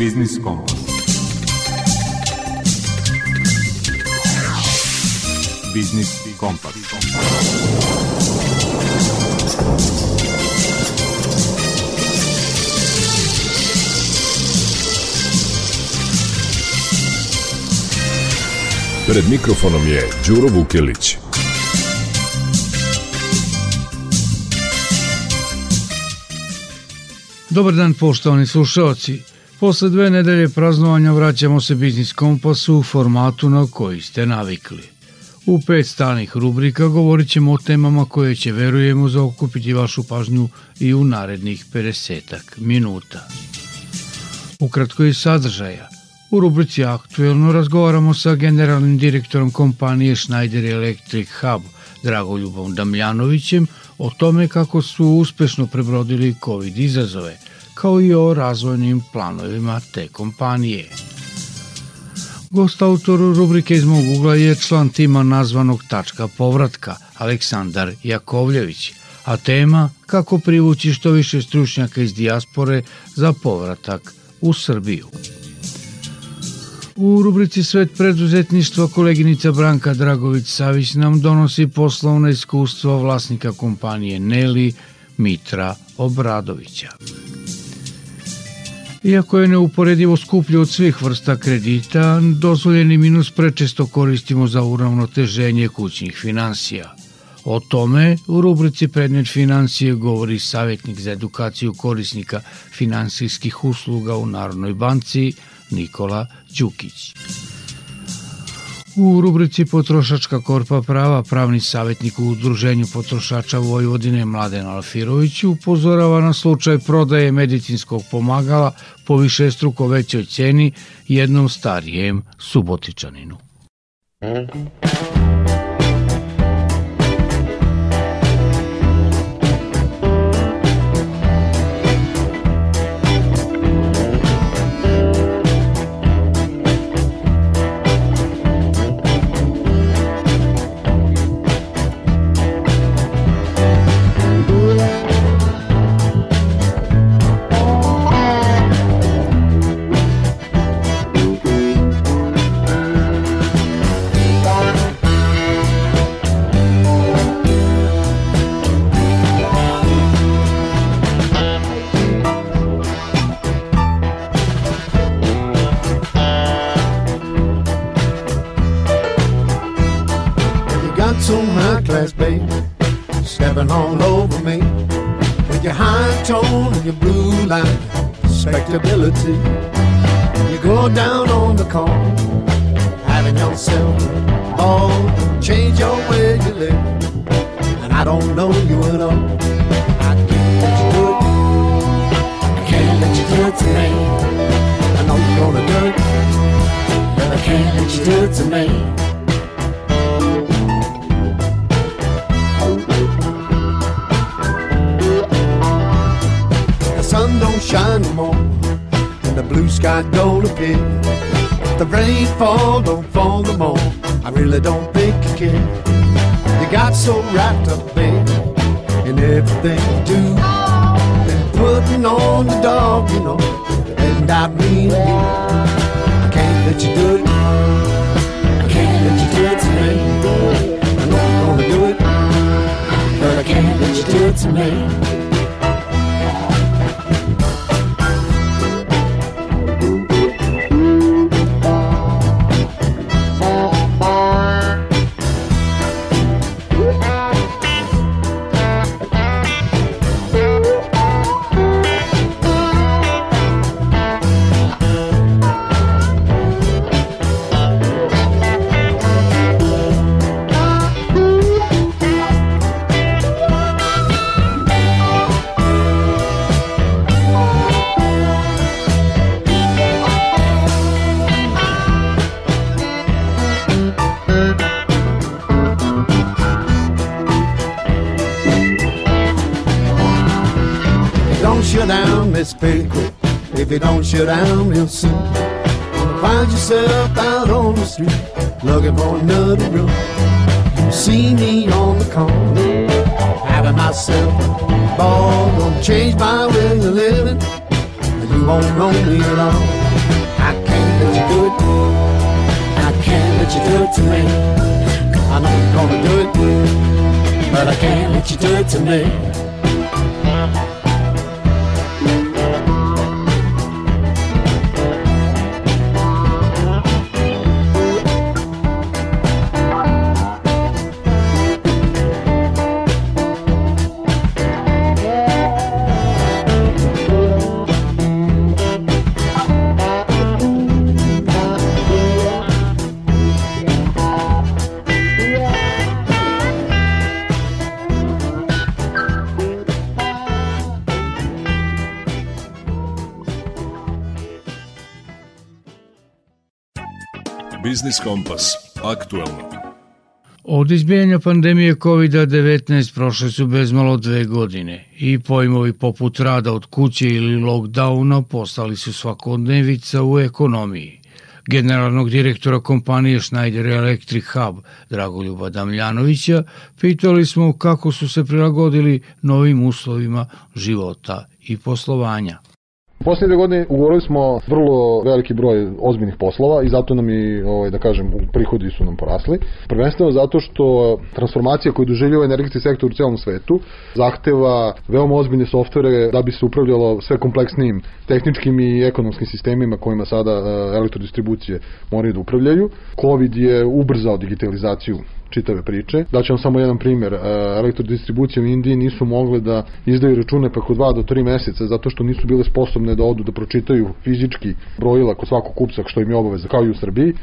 Biznis Kompas. Biznis Kompas. Pred mikrofonom je Đuro Vukelić. Dobar dan poštovani slušalci. Posle dve nedelje praznovanja vraćamo se Biznis Kompasu u formatu na koji ste navikli. U pet stalnih rubrika govorit ćemo o temama koje će, verujemo, zaokupiti vašu pažnju i u narednih 50 minuta. Ukratko iz sadržaja. U rubrici Aktuelno razgovaramo sa generalnim direktorom kompanije Schneider Electric Hub Dragoljubom Damljanovićem o tome kako su uspešno prebrodili COVID izazove, kao i o razvojnim planovima te kompanije. Gost autor rubrike iz mog ugla je član tima nazvanog Tačka povratka, Aleksandar Jakovljević, a tema kako privući što više stručnjaka iz dijaspore za povratak u Srbiju. U rubrici Svet preduzetništva koleginica Branka Dragović-Savić nam donosi poslovna iskustva vlasnika kompanije Neli Mitra Obradovića. Iako je neuporedivo skuplje od svih vrsta kredita, dozvoljeni minus prečesto koristimo za uravnoteženje kućnih finansija. O tome u rubrici Predmet financije govori savjetnik za edukaciju korisnika finansijskih usluga u Narodnoj banci Nikola Đukić. U rubrici Potrošačka korpa prava pravni savjetnik u Udruženju potrošača Vojvodine Mladen Alfirović upozorava na slučaj prodaje medicinskog pomagala po više struko većoj ceni jednom starijem subotičaninu. respectability. You do it to me. shine no more, and the blue sky don't appear. The rain fall, don't fall no more. I really don't think you care. You got so wrapped up, baby, in everything you do. Been putting on the dog, you know, and I mean you. I can't let you do it. You do to me. You down real soon. Gonna find yourself out on the street looking for another room. You see me on the corner, having myself a ball. Gonna change my way of living. you won't roll me along. I can't let you do it. I can't let you do it to me. I know you're gonna do it, but I can't let you do it to me. Biznis Kompas. Aktualno. Od izbijanja pandemije COVID-19 prošle su bezmalo dve godine i pojmovi poput rada od kuće ili lockdowna postali su svakodnevica u ekonomiji. Generalnog direktora kompanije Schneider Electric Hub Dragoljuba Damljanovića pitali smo kako su se prilagodili novim uslovima života i poslovanja. Poslednje godine ugovorili smo vrlo veliki broj ozbiljnih poslova i zato nam i, ovaj, da kažem, prihodi su nam porasli. Prvenstveno zato što transformacija koju doživljava energetski sektor u celom svetu zahteva veoma ozbiljne softvere da bi se upravljalo sve kompleksnim tehničkim i ekonomskim sistemima kojima sada eh, elektrodistribucije moraju da upravljaju. Covid je ubrzao digitalizaciju čitave priče. Daću vam samo jedan primer. E, elektrodistribucije u Indiji nisu mogle da izdaju račune preko 2 do 3 meseca zato što nisu bile sposobne da odu da pročitaju fizički brojila kod svakog kupca što im je obaveza kao i u Srbiji.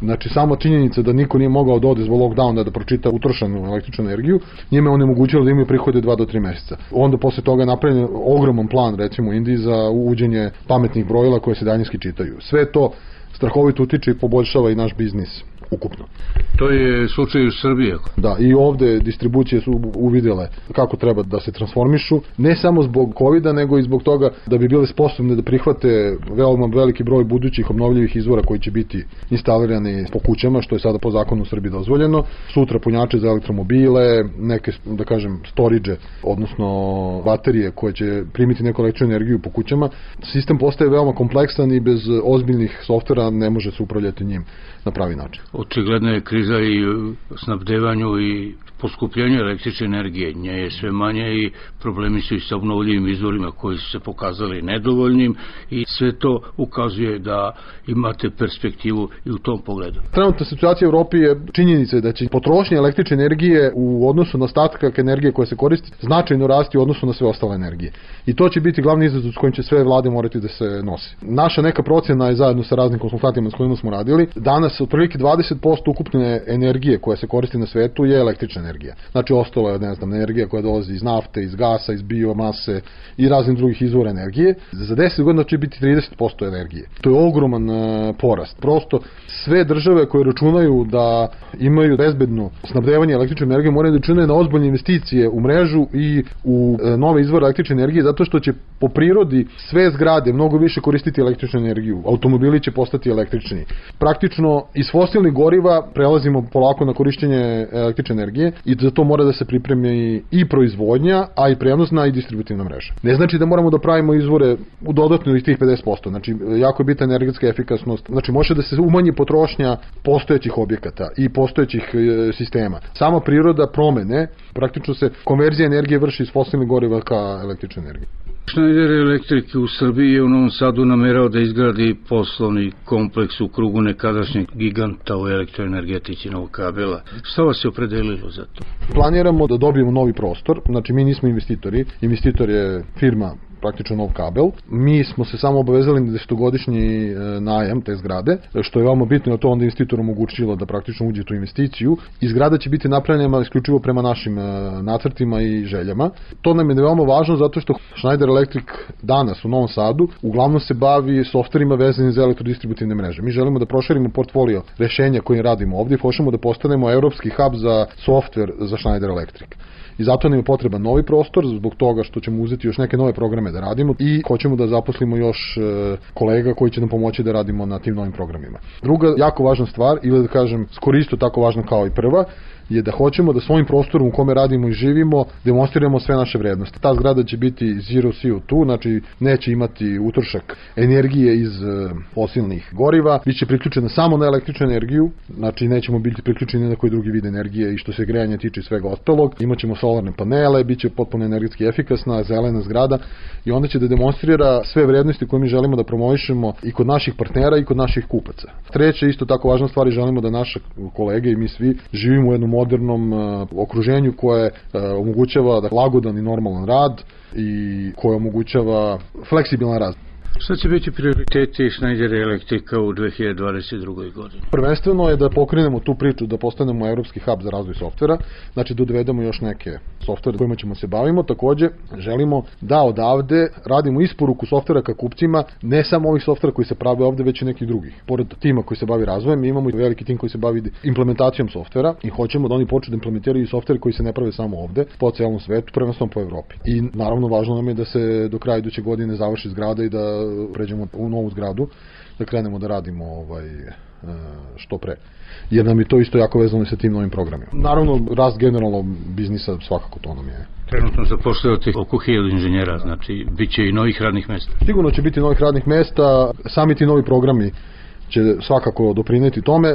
Znači, samo činjenica da niko nije mogao da ode zbog lockdowna da pročita utrošenu električnu energiju, njima je onemogućilo da imaju prihode 2 do 3 meseca. Onda posle toga je napravljen ogroman plan, recimo u Indiji, za uđenje pametnih brojila koje se daljinski čitaju. Sve to strahovito utiče i poboljšava i naš biznis ukupno. To je slučaj u Srbiji. Da, i ovde distribucije su uvidele kako treba da se transformišu, ne samo zbog covid nego i zbog toga da bi bile sposobne da prihvate veoma veliki broj budućih obnovljivih izvora koji će biti instalirani po kućama, što je sada po zakonu u Srbiji dozvoljeno. Sutra punjače za elektromobile, neke, da kažem, storage, odnosno baterije koje će primiti neku električnu energiju po kućama. Sistem postaje veoma kompleksan i bez ozbiljnih softvera ne može se upravljati njim na pravi način. Očigledna je kriza i snabdevanju i poskupljenju električne energije. Nje je sve manje i problemi su i sa obnovljivim izvorima koji su se pokazali nedovoljnim i sve to ukazuje da imate perspektivu i u tom pogledu. Trenutna situacija u Evropi je činjenica da će potrošnja električne energije u odnosu na statkak energije koja se koristi značajno rasti u odnosu na sve ostale energije. I to će biti glavni izazov s kojim će sve vlade morati da se nosi. Naša neka procena je zajedno sa raznim konsultantima s kojima smo radili. Danas otprilike 20% ukupne energije koja se koristi na svetu je električna energija. Znači ostalo je, ne znam, energija koja dolazi iz nafte, iz gasa, iz biomase i raznih drugih izvora energije. Za 10 godina će biti 30% energije. To je ogroman uh, porast. Prosto sve države koje računaju da imaju bezbedno snabdevanje električne energije moraju da računaju na ozbiljne investicije u mrežu i u uh, nove izvore električne energije zato što će po prirodi sve zgrade mnogo više koristiti električnu energiju. Automobili će postati električni. Praktično iz fosilnih goriva prelazimo polako na korišćenje električne energije i za to mora da se pripremi i proizvodnja, a i prenosna i distributivna mreža. Ne znači da moramo da pravimo izvore u dodatno iz tih 50%, znači jako je bitna energetska efikasnost, znači može da se umanji potrošnja postojećih objekata i postojećih e, sistema. Sama priroda promene, praktično se konverzija energije vrši iz fosilnih goriva ka električnoj energiji. Schneider Electric u Srbiji je u Novom Sadu namerao da izgradi poslovni kompleks u krugu nekadašnjeg giganta u elektroenergetici Novog kabela. Šta vas je opredelilo za to? Planiramo da dobijemo novi prostor, znači mi nismo investitori, investitor je firma praktično nov kabel. Mi smo se samo obavezali na desetogodišnji e, najam te zgrade, što je veoma bitno da to onda investitor omogućilo da praktično uđe tu investiciju i zgrada će biti napravljena isključivo prema našim e, nacrtima i željama. To nam je veoma važno zato što Schneider Electric danas u Novom Sadu uglavnom se bavi softverima vezanim za elektrodistributivne mreže. Mi želimo da proširimo portfolio rešenja koje radimo ovdje i hoćemo da postanemo evropski hub za softver za Schneider Electric i zato nam je potreban novi prostor zbog toga što ćemo uzeti još neke nove programe da radimo i hoćemo da zaposlimo još e, kolega koji će nam pomoći da radimo na tim novim programima. Druga jako važna stvar ili da kažem skoro isto tako važna kao i prva je da hoćemo da svojim prostorom u kome radimo i živimo demonstriramo sve naše vrednosti. Ta zgrada će biti zero CO2, znači neće imati utrošak energije iz e, fosilnih goriva, biće priključena samo na električnu energiju, znači nećemo biti priključeni na koji drugi vid energije i što se grejanja tiče svega ostalog. Imaćemo solarne panele, biće potpuno energetski efikasna, zelena zgrada i onda će da demonstrira sve vrednosti koje mi želimo da promovišemo i kod naših partnera i kod naših kupaca. Treće, isto tako važna stvar, želimo da naše kolege i mi svi živimo u jednom modernom uh, okruženju koje uh, omogućava da lagodan i normalan rad i koje omogućava fleksibilan rad. Šta će biti prioriteti Schneider Elektrika u 2022. godini? Prvenstveno je da pokrenemo tu priču, da postanemo evropski hub za razvoj softvera, znači da dovedemo još neke softvere kojima ćemo se bavimo. Takođe, želimo da odavde radimo isporuku softvera ka kupcima, ne samo ovih softvera koji se prave ovde, već i nekih drugih. Pored tima koji se bavi razvojem, mi imamo i veliki tim koji se bavi implementacijom softvera i hoćemo da oni počnu da implementiraju softvere koji se ne prave samo ovde, po celom svetu, prvenstveno po Evropi. I naravno važno nam je da se do kraja iduće godine završi zgrada i da pređemo u novu zgradu, da krenemo da radimo ovaj, e, što pre. Jer nam je to isto jako vezano sa tim novim programima. Naravno, rast generalno biznisa svakako to nam je. Trenutno zapošljavate oko 1000 inženjera, znači bit će i novih radnih mesta. Sigurno će biti novih radnih mesta, sami ti novi programi će svakako doprineti tome.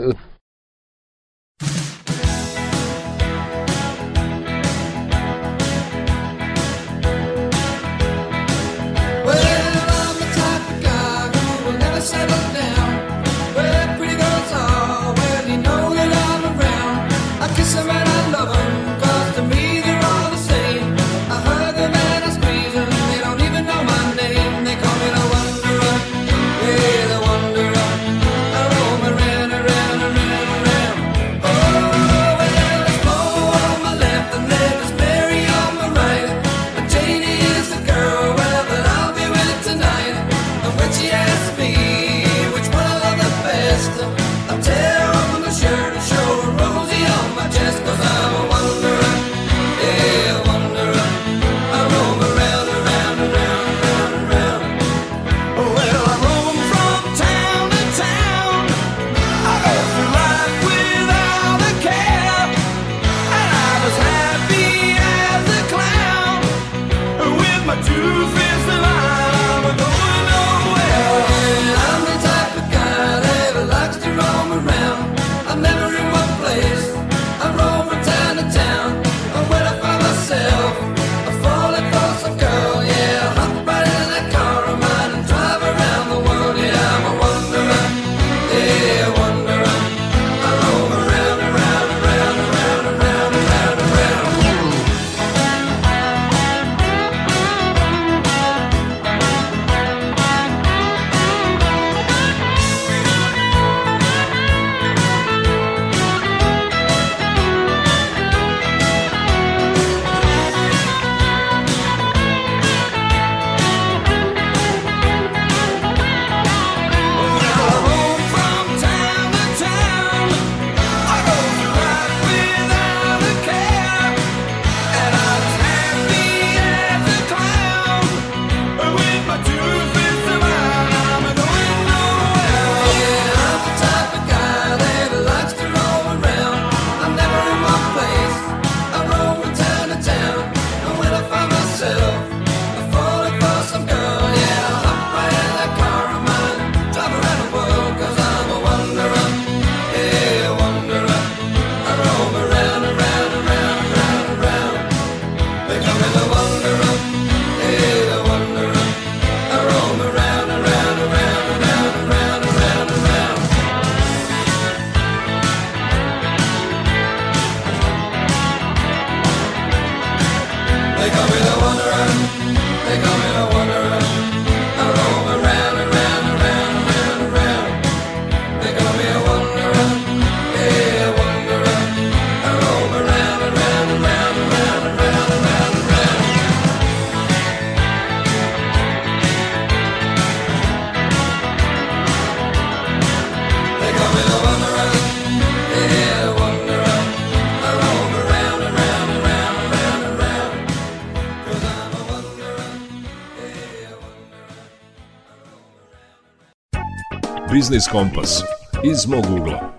Biznis Kompas iz mog ugla.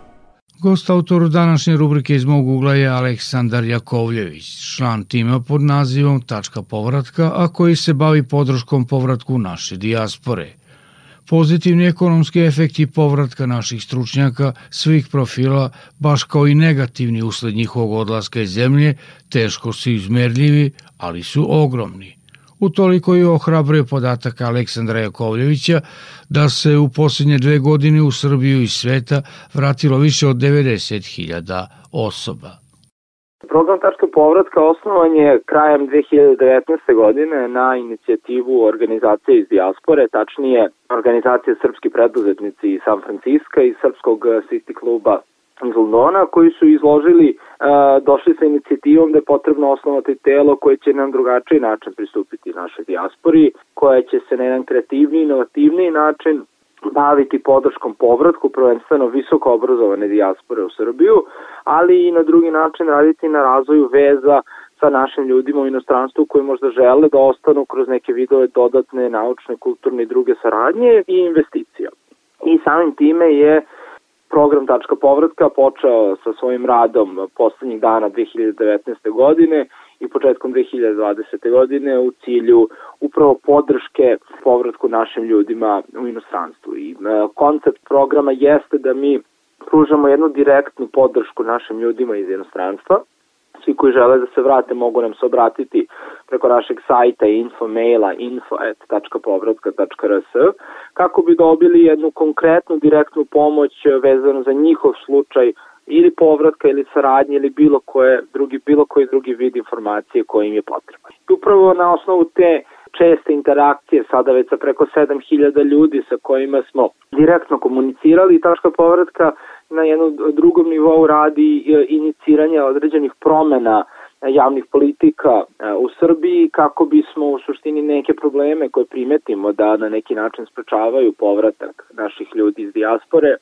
Gost autoru današnje rubrike iz mog ugla je Aleksandar Jakovljević, član tima pod nazivom Tačka povratka, a koji se bavi podrškom povratku naše dijaspore. Pozitivni ekonomski efekti povratka naših stručnjaka svih profila, baš kao i negativni usled njihovog odlaska iz zemlje, teško su izmerljivi, ali su ogromni. Utoliko je ohrabrio podatak Aleksandra Jakovljevića da se u posljednje dve godine u Srbiju i sveta vratilo više od 90.000 osoba. Program Tačka povratka osnovan je krajem 2019. godine na inicijativu organizacije iz dijaspore, tačnije organizacije Srpski preduzetnici iz San Franciska i Srpskog City kluba iz Londona koji su izložili, e, došli sa inicijativom da je potrebno osnovati telo koje će nam drugačiji način pristupiti našoj dijaspori, koja će se na jedan kreativni, inovativni način baviti podrškom povratku, prvenstveno visoko obrazovane dijaspore u Srbiju, ali i na drugi način raditi na razvoju veza sa našim ljudima u inostranstvu koji možda žele da ostanu kroz neke vidove dodatne naučne, kulturne i druge saradnje i investicija. I samim time je program Tačka povratka počeo sa svojim radom poslednjih dana 2019. godine i početkom 2020. godine u cilju upravo podrške povratku našim ljudima u inostranstvu. I e, koncept programa jeste da mi pružamo jednu direktnu podršku našim ljudima iz inostranstva, svi koji žele da se vrate mogu nam se obratiti preko našeg sajta info maila info.povratka.rs kako bi dobili jednu konkretnu direktnu pomoć vezanu za njihov slučaj ili povratka ili saradnje ili bilo koje drugi bilo koji drugi vid informacije koji im je potreban. Upravo na osnovu te česte interakcije sada već sa preko 7000 ljudi sa kojima smo direktno komunicirali tačka povratka na jednom drugom nivou radi e, iniciranje određenih promena javnih politika e, u Srbiji kako bismo u suštini neke probleme koje primetimo da na neki način sprečavaju povratak naših ljudi iz dijaspore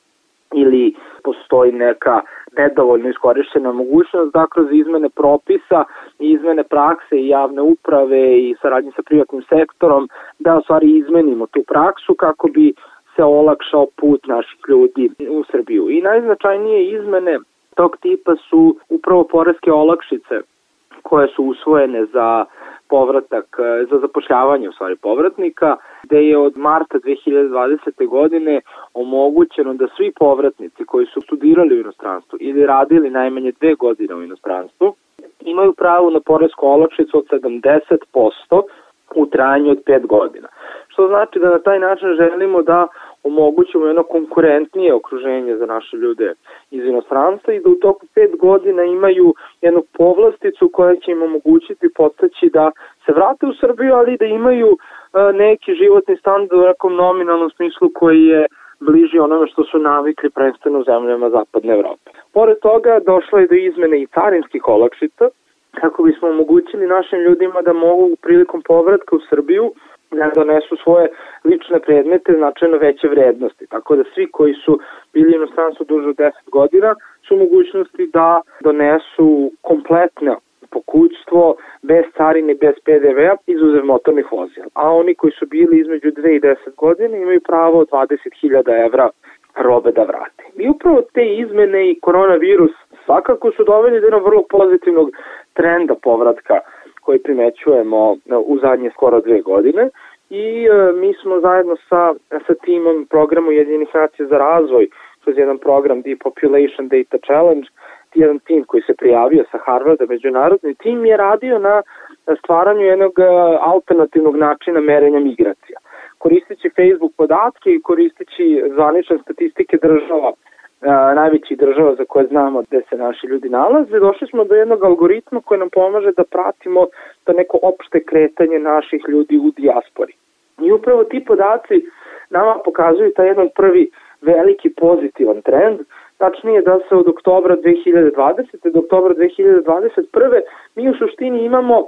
ili postoji neka nedovoljno iskorišćena mogućnost da kroz izmene propisa i izmene prakse i javne uprave i saradnje sa privatnim sektorom da u stvari izmenimo tu praksu kako bi se olakšao put naših ljudi u Srbiju. I najznačajnije izmene tog tipa su upravo poreske olakšice koje su usvojene za povratak, za zapošljavanje u stvari povratnika, gde je od marta 2020. godine omogućeno da svi povratnici koji su studirali u inostranstvu ili radili najmanje dve godine u inostranstvu imaju pravo na poresku olakšicu od 70% u trajanju od 5 godina. Što znači da na taj način želimo da omogućimo jedno konkurentnije okruženje za naše ljude iz inostranstva i da u toku 5 godina imaju jednu povlasticu koja će im omogućiti potaći da se vrate u Srbiju, ali da imaju neki životni standard u nekom nominalnom smislu koji je bliži onome što su navikli predstavno u zemljama Zapadne Evrope. Pored toga došlo je do izmene i carinskih olakšica, kako bismo omogućili našim ljudima da mogu prilikom povratka u Srbiju da donesu svoje lične predmete značajno veće vrednosti. Tako da svi koji su bili inostranstvu duže od 10 godina su mogućnosti da donesu kompletno pokućstvo bez carine, bez PDV-a, izuzev motornih vozila. A oni koji su bili između 2 i 10 godina imaju pravo 20.000 evra robe da vrate. I upravo te izmene i koronavirus svakako su doveli do jednog vrlo pozitivnog trenda povratka koji primećujemo e, u zadnje skoro dve godine i e, mi smo zajedno sa, sa timom programu Jedinih nacija za razvoj kroz jedan program Depopulation Data Challenge, jedan tim koji se prijavio sa Harvarda, međunarodni tim je radio na stvaranju jednog e, alternativnog načina merenja migracija. Koristeći Facebook podatke i koristeći zvanične statistike država najvećih država za koje znamo gde se naši ljudi nalaze, došli smo do jednog algoritma koji nam pomaže da pratimo to neko opšte kretanje naših ljudi u dijaspori. I upravo ti podaci nama pokazuju taj jedan prvi veliki pozitivan trend, tačnije da se od oktobra 2020. do oktobra 2021. mi u suštini imamo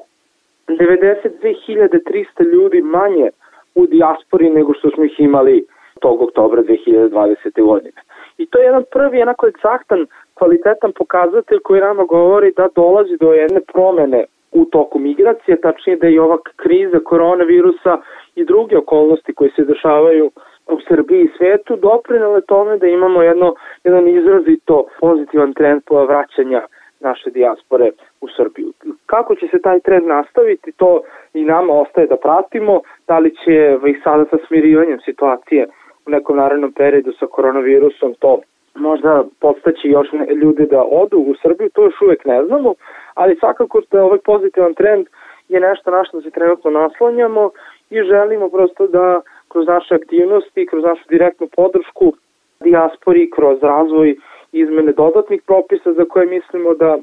92.300 ljudi manje u dijaspori nego što smo ih imali tog oktobra 2020. godine. I to je jedan prvi, jednako egzaktan, kvalitetan pokazatelj koji nama govori da dolazi do jedne promene u toku migracije, tačnije da je i ova kriza koronavirusa i druge okolnosti koje se dešavaju u Srbiji i svetu doprinele tome da imamo jedno, jedan izrazito pozitivan trend po vraćanja naše dijaspore u Srbiju. Kako će se taj trend nastaviti, to i nama ostaje da pratimo, da li će i sada sa smirivanjem situacije u nekom narednom periodu sa koronavirusom to možda podstaći još ljude da odu u Srbiju, to još uvek ne znamo, ali svakako da ovaj pozitivan trend je nešto na što se trenutno naslanjamo i želimo prosto da kroz naše aktivnosti, kroz našu direktnu podršku dijaspori, kroz razvoj izmene dodatnih propisa za koje mislimo da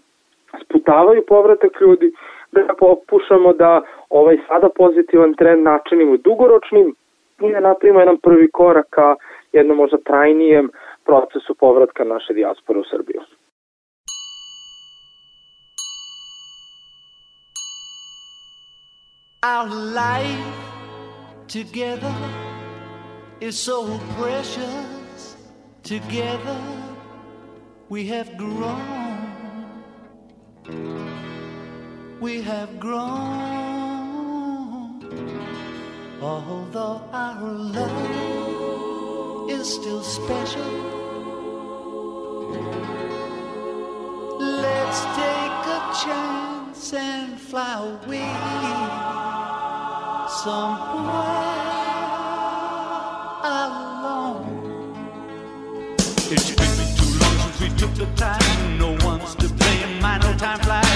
sputavaju povratak ljudi, da pokušamo da ovaj sada pozitivan trend načinimo dugoročnim da napravimo jedan prvi korak ka jednom možda trajnijem procesu povratka naše dijaspore u Srbiju. Our life together is so precious. Together we have grown. We have grown. Although our love is still special. Let's take a chance and fly away somewhere alone. It's been too long since we took the time. No one's to blame. My no time flies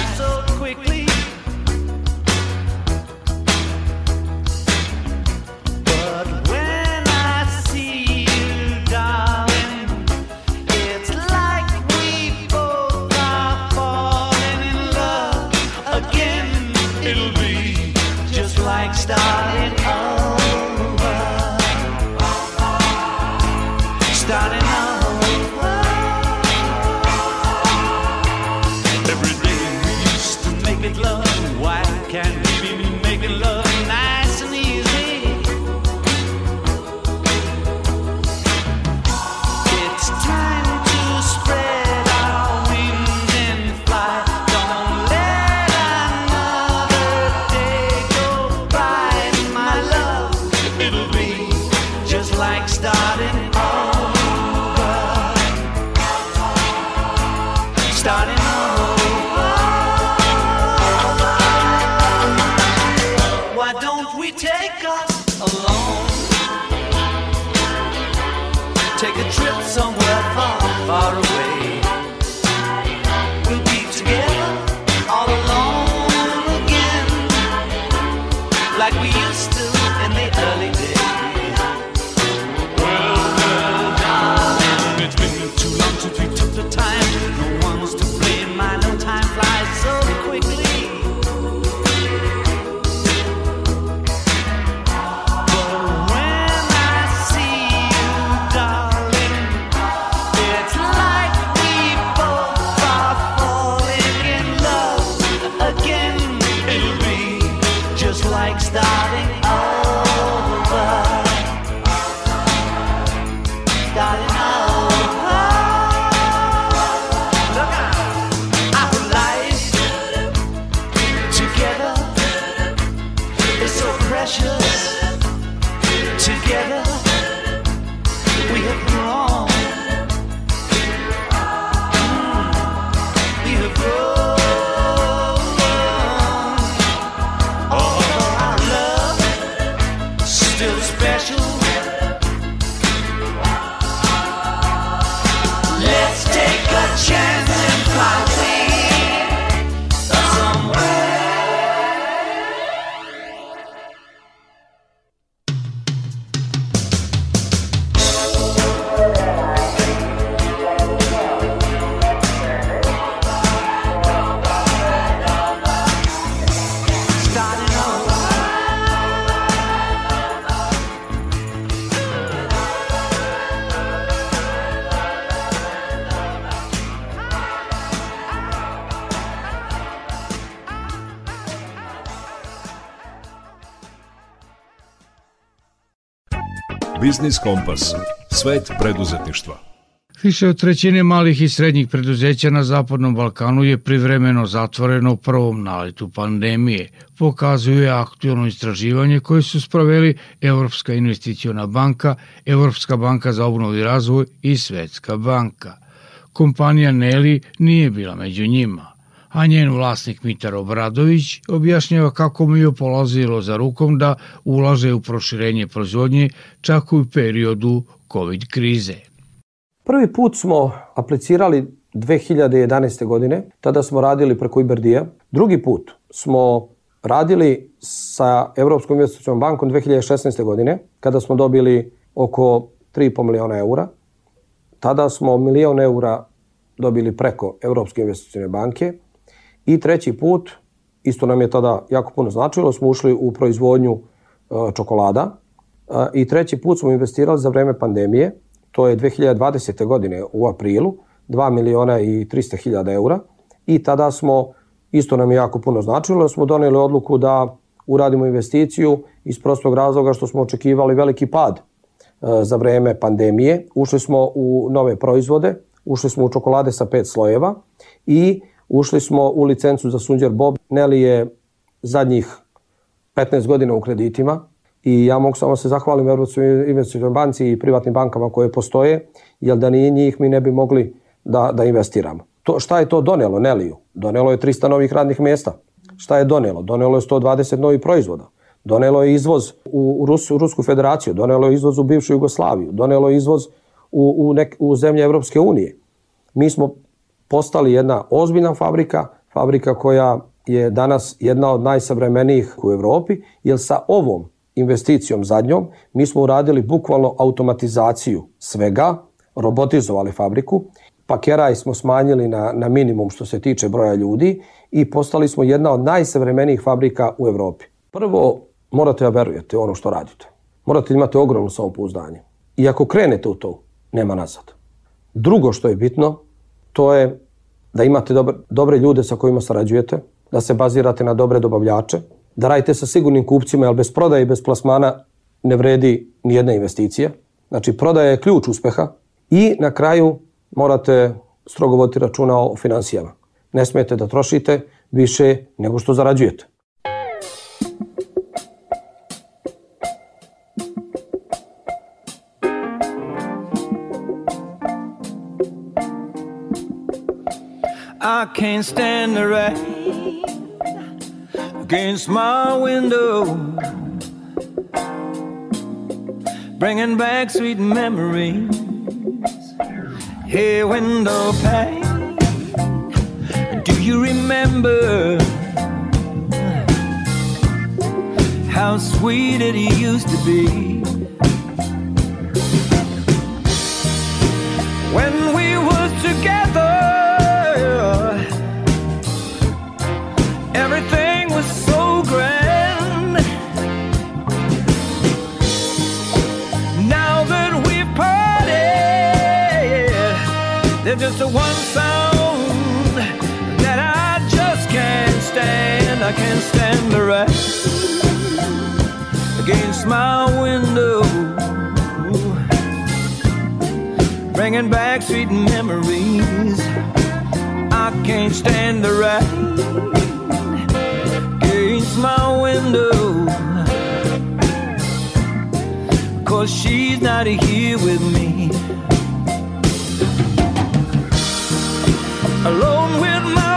like starting Biznis Kompas. Svet preduzetništva. Više od trećine malih i srednjih preduzeća na Zapadnom Balkanu je privremeno zatvoreno u prvom naletu pandemije, pokazuje aktualno istraživanje koje su sproveli Evropska investiciona banka, Evropska banka za obnovu i razvoj i Svetska banka. Kompanija Neli nije bila među njima, a njen vlasnik Mitar Obradović objašnjava kako mu je polazilo za rukom da ulaže u proširenje proizvodnje čak u periodu COVID krize. Prvi put smo aplicirali 2011. godine, tada smo radili preko Iberdija. Drugi put smo radili sa Evropskom investicijom bankom 2016. godine, kada smo dobili oko 3,5 miliona eura. Tada smo milion eura dobili preko Evropske investicijne banke. I treći put, isto nam je tada jako puno značilo, smo ušli u proizvodnju e, čokolada. E, I treći put smo investirali za vreme pandemije, to je 2020. godine u aprilu, 2 miliona i 300 hiljada eura. I tada smo, isto nam je jako puno značilo, smo doneli odluku da uradimo investiciju iz prostog razloga što smo očekivali veliki pad e, za vreme pandemije. Ušli smo u nove proizvode, ušli smo u čokolade sa pet slojeva i ušli smo u licencu za Sunđer Bob. Neli je zadnjih 15 godina u kreditima i ja mogu samo se zahvalim Evropskoj investicijoj banci i privatnim bankama koje postoje, jer da nije njih mi ne bi mogli da, da investiramo. To, šta je to donelo Neliju? Donelo je 300 novih radnih mjesta. Šta je donelo? Donelo je 120 novih proizvoda. Donelo je izvoz u, Rus, Rusku federaciju, donelo je izvoz u bivšu Jugoslaviju, donelo je izvoz u, u, nek, u zemlje Evropske unije. Mi smo postali jedna ozbiljna fabrika, fabrika koja je danas jedna od najsavremenijih u Evropi, jer sa ovom investicijom zadnjom mi smo uradili bukvalno automatizaciju svega, robotizovali fabriku, pakeraj smo smanjili na, na minimum što se tiče broja ljudi i postali smo jedna od najsavremenijih fabrika u Evropi. Prvo, morate da verujete ono što radite. Morate da imate ogromno samopouzdanje. I ako krenete u to, nema nazad. Drugo što je bitno, to je da imate dobre, dobre ljude sa kojima sarađujete, da se bazirate na dobre dobavljače, da radite sa sigurnim kupcima, jer bez prodaje i bez plasmana ne vredi ni jedna investicija. Znači, prodaja je ključ uspeha i na kraju morate strogo voditi računa o financijama. Ne smijete da trošite više nego što zarađujete. I can't stand the rain against my window, bringing back sweet memories. Hey, window pane, do you remember how sweet it used to be? When we was together, I can't stand the rain against my window bringing back sweet memories. I can't stand the rain against my window. Cause she's not here with me. Alone with my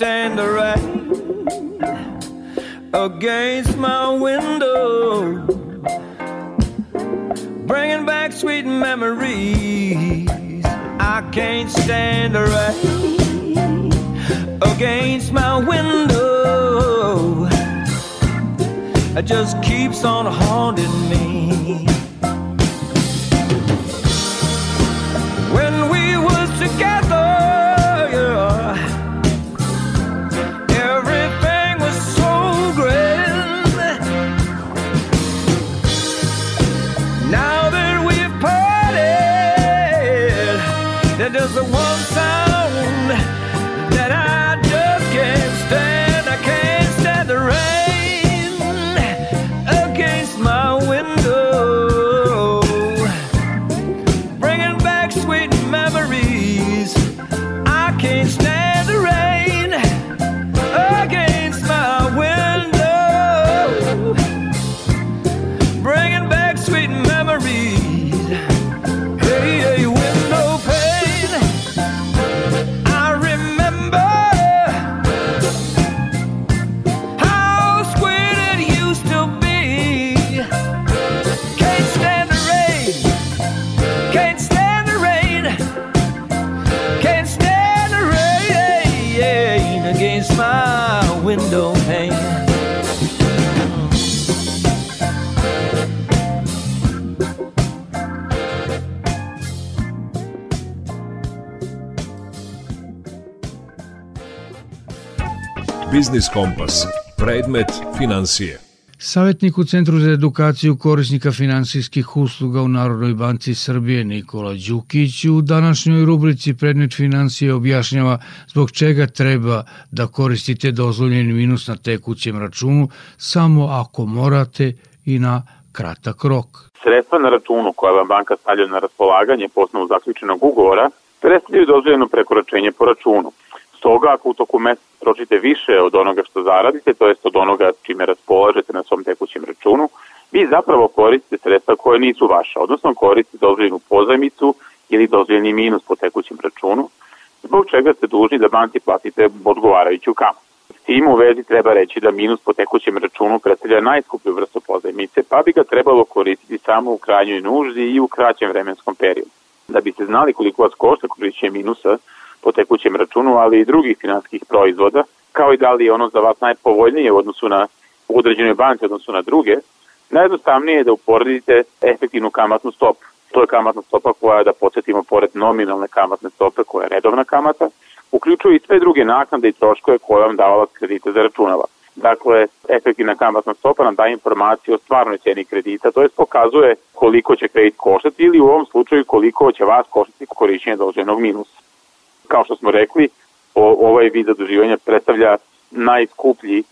stand the rain against my window, bringing back sweet memories. I can't stand the rain against my window. It just keeps on Biznis Kompas. Predmet financije. Savjetnik u Centru za edukaciju korisnika finansijskih usluga u Narodnoj banci Srbije Nikola Đukić u današnjoj rubrici Predmet financije objašnjava zbog čega treba da koristite dozvoljeni minus na tekućem računu samo ako morate i na kratak rok. Sredstva na računu koja vam banka stavlja na raspolaganje po osnovu zaključenog ugovora predstavljaju dozvoljeno prekoračenje po računu. Stoga, ako u toku meseca trošite više od onoga što zaradite, to jest od onoga čime raspolažete na svom tekućem računu, vi zapravo koristite sredstva koje nisu vaša, odnosno koristite dozvoljenu pozajmicu ili dozvoljeni minus po tekućem računu, zbog čega ste dužni da banci platite odgovarajuću kamu. S tim u vezi treba reći da minus po tekućem računu predstavlja najskuplju vrstu pozajmice, pa bi ga trebalo koristiti samo u krajnjoj nuždi i u kraćem vremenskom periodu. Da biste znali koliko vas košta korišćenje minusa po tekućem računu, ali i drugih finanskih proizvoda, kao i da li je ono za vas najpovoljnije u odnosu na u određenoj banci, odnosu na druge, najjednostavnije je da uporedite efektivnu kamatnu stopu. To je kamatna stopa koja, da podsjetimo, pored nominalne kamatne stope, koja je redovna kamata, uključuje i sve druge naknade i troškove koje vam davala kredita zaračunava. Dakle, efektivna kamatna stopa nam daje informaciju o stvarnoj ceni kredita, to je pokazuje koliko će kredit koštati ili u ovom slučaju koliko će vas koštati korišćenje doloženog minusa. Kao što smo rekli, o, ovaj vid zaduživanja predstavlja najskuplji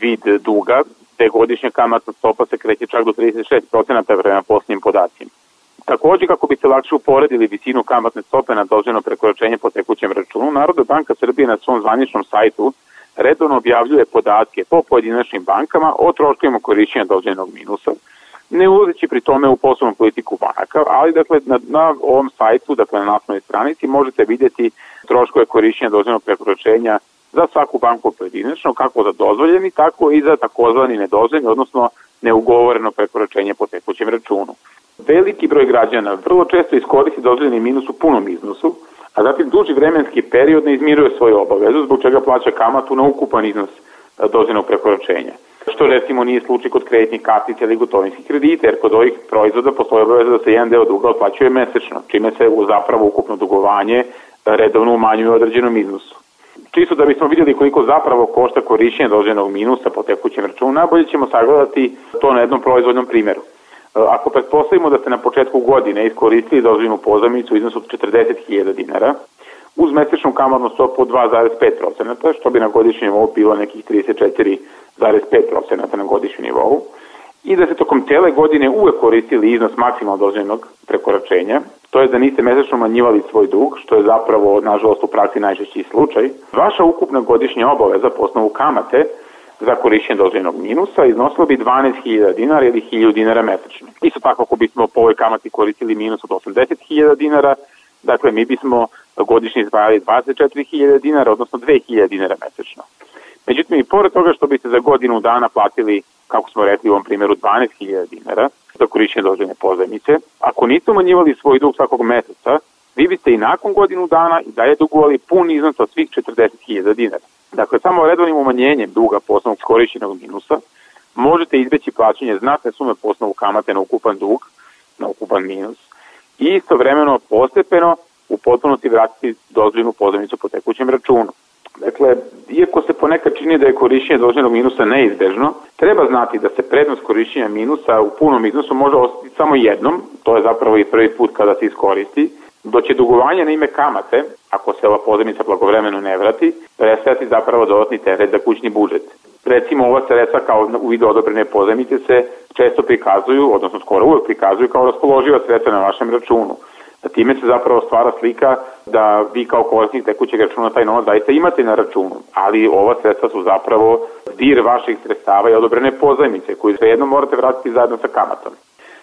vid duga, te godišnja kamatna stopa se kreće čak do 36% prema posljednjim podacima. Takođe, kako biste lakše uporedili visinu kamatne stope na dozvoljeno prekoračenje po tekućem računu, Narodna banka Srbije na svom zvaničnom sajtu redovno objavljuje podatke po pojedinačnim bankama o troškovima korišćenja dozvoljenog minusa, ne ulazeći pri tome u poslovnu politiku banaka, ali dakle na, na ovom sajtu, dakle na naslovnoj stranici možete vidjeti troškove korišćenja dozvoljenog prekoračenja za svaku banku pojedinačno, kako za dozvoljeni, tako i za takozvani nedozvoljeni, odnosno neugovoreno prekoračenje po tekućem računu. Veliki broj građana vrlo često iskoristi dozvoljeni minus u punom iznosu, a zatim duži vremenski period ne izmiruje svoju obavezu, zbog čega plaća kamatu na ukupan iznos dozvoljenog prekoračenja. Što recimo nije slučaj kod kreditnih kartica ili gotovinskih kredita, jer kod ovih proizvoda postoje obaveza da se jedan deo duga otplaćuje mesečno, čime se zapravo ukupno dugovanje redovno umanjuje u određenom iznosu. Čisto da bismo vidjeli koliko zapravo košta korišćenje dozvoljenog minusa po tekućem računu, najbolje ćemo sagledati to na jednom proizvodnom primjeru. Ako pretpostavimo da ste na početku godine iskoristili dozvoljenu pozajmicu u iznosu od 40.000 dinara, uz mesečnu kamatnu stopu od 2,5%, što bi na godišnjem nivou bilo nekih 34,5% na godišnjem nivou, i da ste tokom cele godine uvek koristili iznos maksimalno dozvoljenog prekoračenja, to je da niste mesečno manjivali svoj dug, što je zapravo, nažalost, u praksi najčešći slučaj, vaša ukupna godišnja obaveza po osnovu kamate za korišćenje dozvoljenog minusa iznosilo bi 12.000 dinara ili 1.000 dinara mesečno. Isto tako ako bismo po ovoj kamati koristili minus od 80.000 dinara, dakle mi bismo godišnje izdvajali 24.000 dinara, odnosno 2.000 dinara mesečno. Međutim, i pored toga što biste za godinu dana platili, kako smo rekli u ovom primjeru, 12.000 dinara za korišćenje dozvoljene pozajmice, ako niste umanjivali svoj dug svakog meseca, vi biste i nakon godinu dana i dalje dugovali pun iznos od svih 40.000 dinara. Dakle, samo redovnim umanjenjem duga po osnovu korišćenog minusa možete izbeći plaćanje znatne sume po osnovu kamate na ukupan dug, na ukupan minus, i istovremeno postepeno u potpunosti vratiti dozvoljenu pozajmicu po tekućem računu. Dakle, iako se ponekad čini da je korišćenje dozvoljenog minusa neizbežno, treba znati da se prednost korišćenja minusa u punom iznosu može ostati samo jednom, to je zapravo i prvi put kada se iskoristi, do će dugovanje na ime kamate, ako se ova pozajmica blagovremeno ne vrati, predstavljati zapravo dodatni teret za kućni budžet. Recimo, ova sredstva kao u vidu odobrene pozajmice se često prikazuju, odnosno skoro uvek prikazuju kao raspoloživa sredstva na vašem računu. Da time se zapravo stvara slika da vi kao korisnik tekućeg računa taj novac zaista imate na računu, ali ova sredstva su zapravo dir vaših sredstava i odobrene pozajmice koju svejedno morate vratiti zajedno sa kamatom.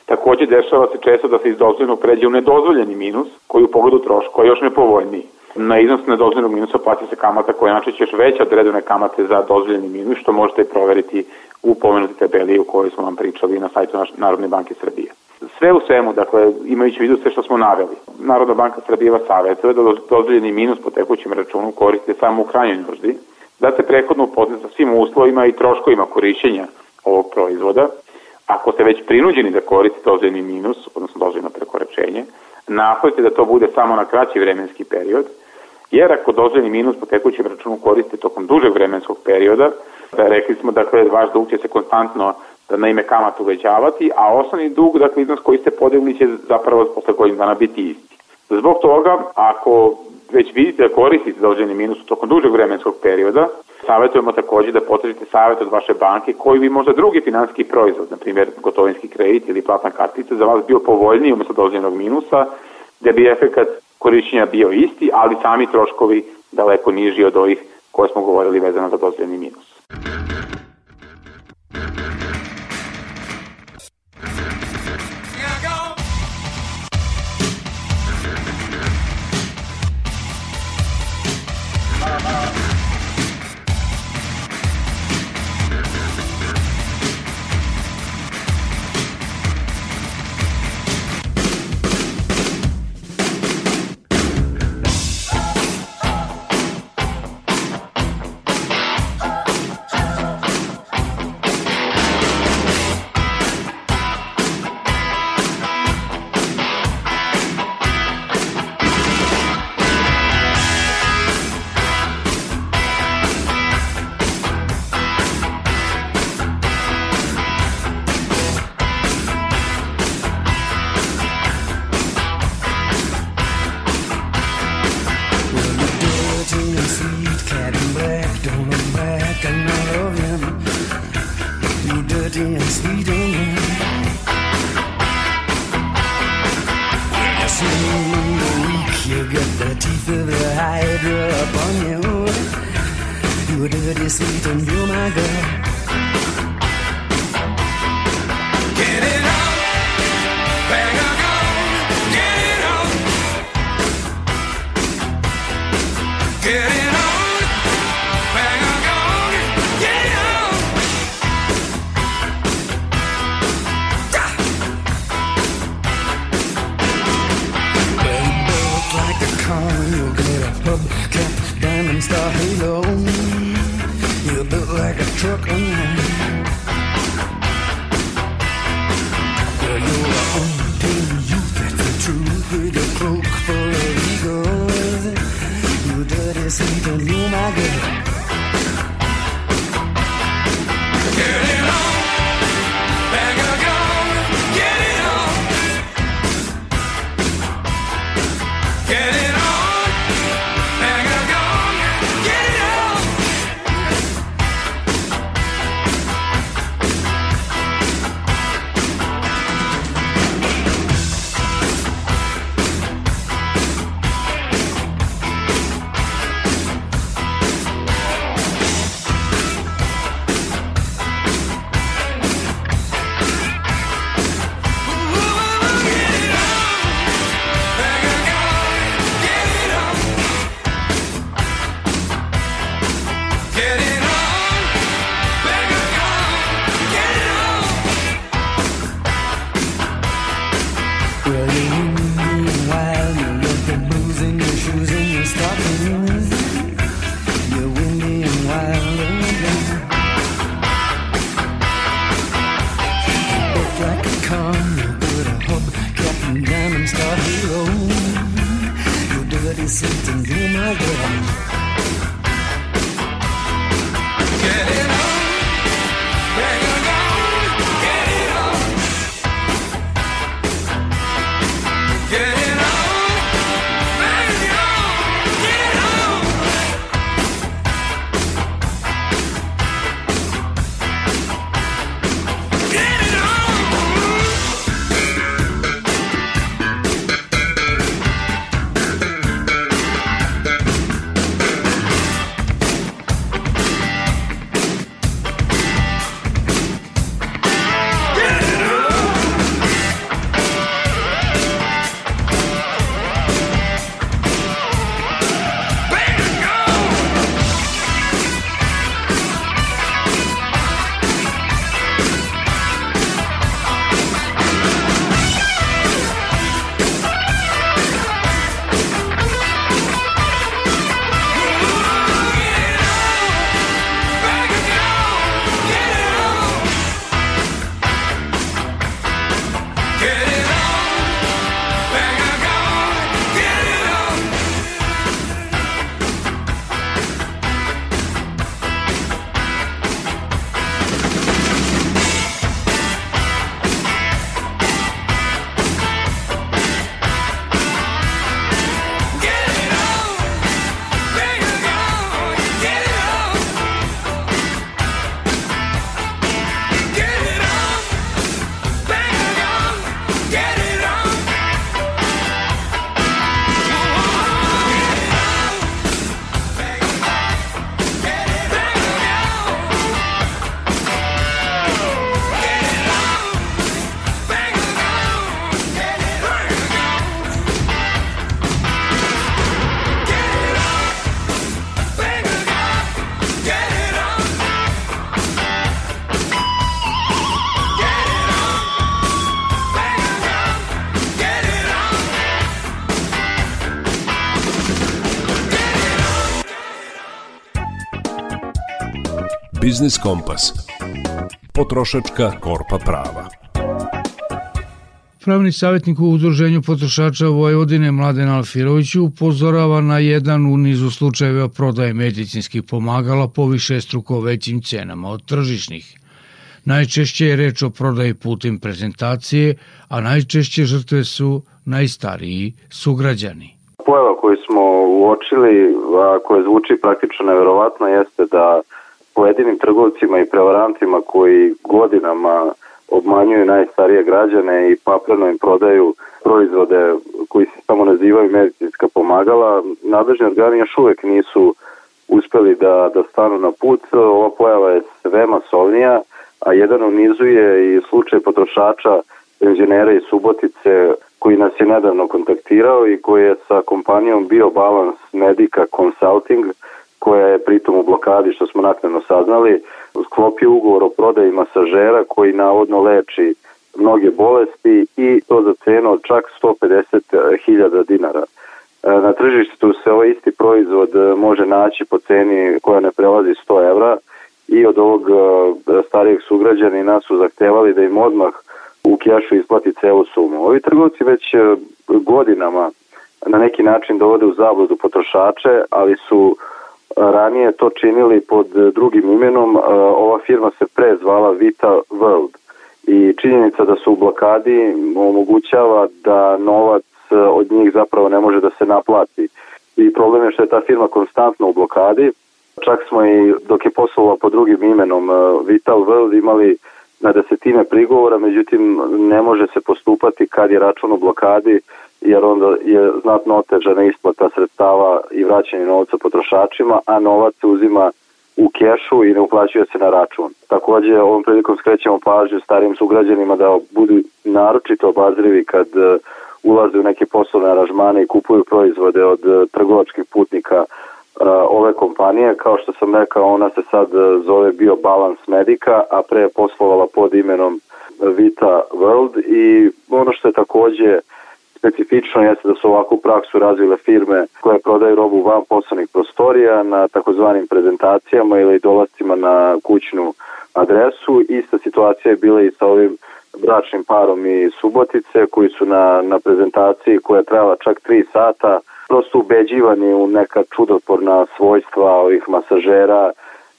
Takođe dešava se često da se iz dozvoljenog pređe u nedozvoljeni minus koji u pogledu troškova je još nepovoljniji. Na iznos nedozvoljenog minusa plaća se kamata koja je najčešće još veća od redovne kamate za dozvoljeni minus, što možete proveriti u pomenuti tabeli u kojoj smo vam pričali na sajtu Narodne banke Srbije. Sve u svemu, dakle, imajući u vidu sve što smo naveli, Narodna banka Srbije vas savjetuje da dozvoljeni minus po tekućem računu koriste samo u krajnjoj nuždi, da se prehodno upozne sa svim uslovima i troškovima korišćenja ovog proizvoda, ako ste već prinuđeni da koristite dozvoljeni minus, odnosno dozvoljeno prekoračenje, napravite da to bude samo na kraći vremenski period, jer ako dozvoljeni minus po tekućem računu koristite tokom dužeg vremenskog perioda, da rekli smo dakle vaš dug će se konstantno na ime kamata uvećavati, a osnovni dug, dakle iznos koji ste podelili će zapravo posle godinu dana biti isti. Zbog toga, ako već vidite da koristite dozvoljeni minus tokom dužeg vremenskog perioda, savjetujemo takođe da potražite savjet od vaše banke koji bi možda drugi finanski proizvod, na primjer gotovinski kredit ili platna kartica, za vas bio povoljniji umesto dozvoljenog minusa, da bi efekat korišćenja bio isti, ali sami troškovi daleko niži od ovih koje smo govorili vezano za dozvoljeni minus. took Biznis Kompas. Potrošačka korpa prava. Pravni savjetnik u Udruženju potrošača Vojvodine Mladen Alfirović upozorava na jedan u nizu slučajeva prodaje medicinskih pomagala po više struko većim cenama od tržišnih. Najčešće je reč o prodaji putem prezentacije, a najčešće žrtve su najstariji sugrađani. Pojava koju smo uočili, a koja zvuči praktično neverovatno, jeste da pojedinim trgovcima i prevarantima koji godinama obmanjuju najstarije građane i papreno im prodaju proizvode koji se samo nazivaju medicinska pomagala, nadležni organi još uvek nisu uspeli da, da stanu na put. Ova pojava je sve masovnija, a jedan u nizu je i slučaj potrošača penzionera iz Subotice koji nas je nedavno kontaktirao i koji je sa kompanijom BioBalance Medica Consulting koja je pritom u blokadi što smo naknadno saznali, sklopio ugovor o prodaji masažera koji navodno leči mnoge bolesti i to za cenu od čak 150.000 dinara. E, Na tržištu se ovaj isti proizvod e, može naći po ceni koja ne prelazi 100 evra i od ovog e, starijeg sugrađanina su zahtevali da im odmah u kešu isplati celu sumu. Ovi trgovci već godinama na neki način dovode u zabludu potrošače, ali su ranije to činili pod drugim imenom. Ova firma se pre zvala Vita World i činjenica da su u blokadi omogućava da novac od njih zapravo ne može da se naplati. I problem je što je ta firma konstantno u blokadi. Čak smo i dok je poslovala pod drugim imenom Vital World imali na desetine prigovora, međutim ne može se postupati kad je račun u blokadi jer onda je znatno otežana isplata sredstava i vraćanje novca potrošačima, a novac se uzima u kešu i ne uplaćuje se na račun. Takođe, ovom prilikom skrećemo pažnju starim sugrađanima da budu naročito obazrivi kad e, ulaze u neke poslovne aranžmane i kupuju proizvode od e, trgovačkih putnika e, ove kompanije. Kao što sam rekao, ona se sad zove BioBalance Medica, a pre je poslovala pod imenom Vita World i ono što je takođe specifično jeste da su ovakvu praksu razvile firme koje prodaju robu van poslovnih prostorija na takozvanim prezentacijama ili dolascima na kućnu adresu. Ista situacija je bila i sa ovim bračnim parom iz Subotice koji su na, na prezentaciji koja je trajala čak 3 sata prosto ubeđivani u neka čudotvorna svojstva ovih masažera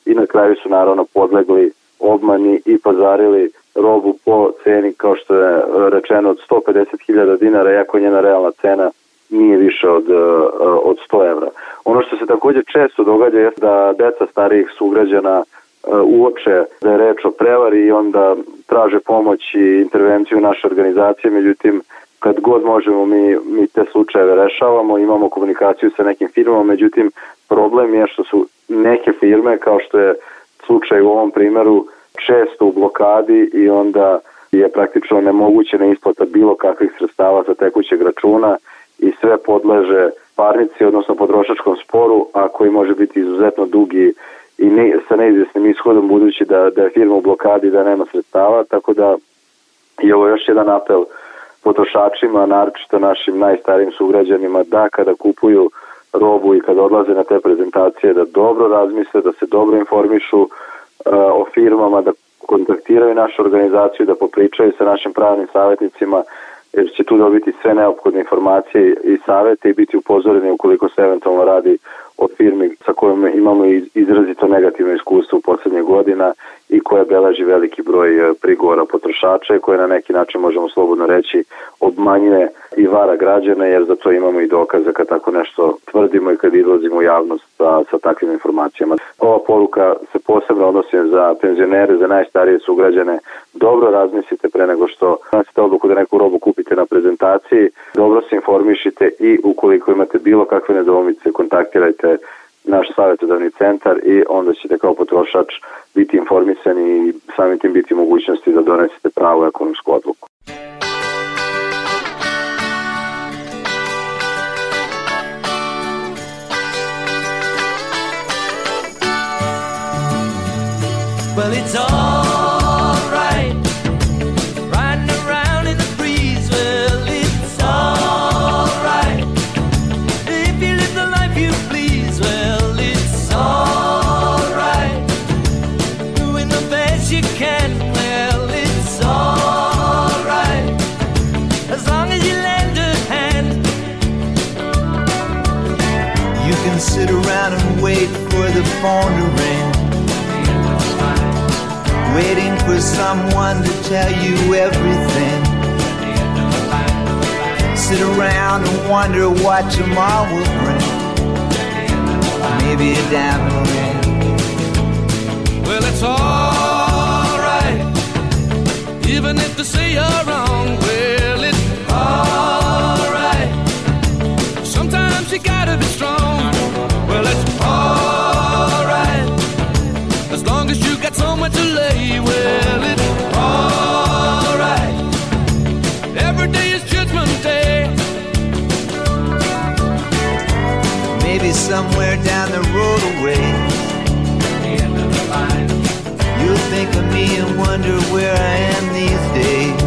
i na kraju su naravno podlegli obmani i pazarili robu po ceni kao što je rečeno od 150.000 dinara, iako njena realna cena nije više od, e, od 100 evra. Ono što se takođe često događa je da deca starijih sugrađana e, uoče da je reč o prevari i onda traže pomoć i intervenciju naše organizacije, međutim kad god možemo mi, mi te slučajeve rešavamo, imamo komunikaciju sa nekim firmama, međutim problem je što su neke firme kao što je slučaj u ovom primeru često u blokadi i onda je praktično nemogućena isplata bilo kakvih sredstava sa tekućeg računa i sve podleže parnici, odnosno potrošačkom sporu, a koji može biti izuzetno dugi i ne, sa neizvjesnim ishodom budući da, da je firma u blokadi da nema sredstava, tako da je ovo još jedan apel potrošačima, naročito našim najstarijim sugrađanima, da kada kupuju robu i kada odlaze na te prezentacije, da dobro razmisle, da se dobro informišu o firmama, da kontaktiraju našu organizaciju, da popričaju sa našim pravnim savjetnicima, jer će tu dobiti sve neophodne informacije i savete i biti upozoreni ukoliko se eventualno radi o firmi sa kojom imamo izrazito negativno iskustvo u poslednje godina i koja beleži veliki broj e, prigora potrošača i koje na neki način možemo slobodno reći obmanjuje i vara građana jer za to imamo i dokaze kad tako nešto tvrdimo i kad izlazimo u javnost sa, sa takvim informacijama. Ova poruka se posebno odnosi za penzionere, za najstarije sugrađane. Dobro razmislite pre nego što nosite odluku da neku robu kupite na prezentaciji, dobro se informišite i ukoliko imate bilo kakve nedoumice, kontaktirajte naš savjetodavni centar i onda ćete kao potrošač biti informisani i samim tim biti mogućnosti da donesete pravu ekonomsku odluku. Waiting for someone to tell you everything. Sit around and wonder what tomorrow will bring. Maybe a diamond ring. Well, it's alright. Even if they say you're wrong, well, it's alright. Sometimes you gotta be strong. Somewhere to lay, well, it's alright. Every day is judgment day. Maybe somewhere down the road away. You'll think of me and wonder where I am these days.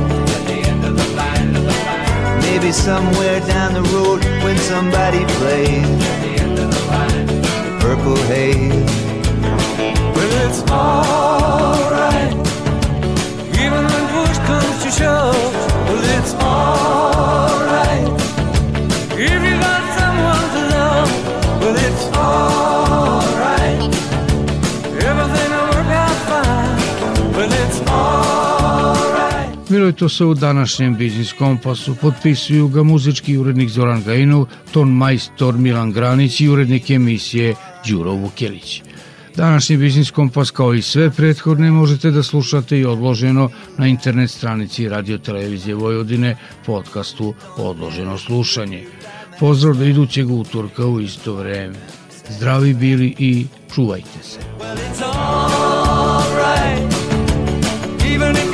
Maybe somewhere down the road when somebody plays The Purple Haze. It's alright. Even when push comes to shove, well, it's alright. If you got someone to love, well, it's alright. Everything will work out fine, well, it's alright. U današnjem Biznis Kompasu. Potpisuju ga muzički urednik Zoran Gajinov, ton majstor Milan Granić i urednik emisije Đuro Vukelić. Današnji Biznis Kompas kao i sve prethodne možete da slušate i odloženo na internet stranici Radio Televizije Vojvodine podcastu Odloženo slušanje. Pozdrav do idućeg utorka u isto vreme. Zdravi bili i čuvajte se. It's alright. Even if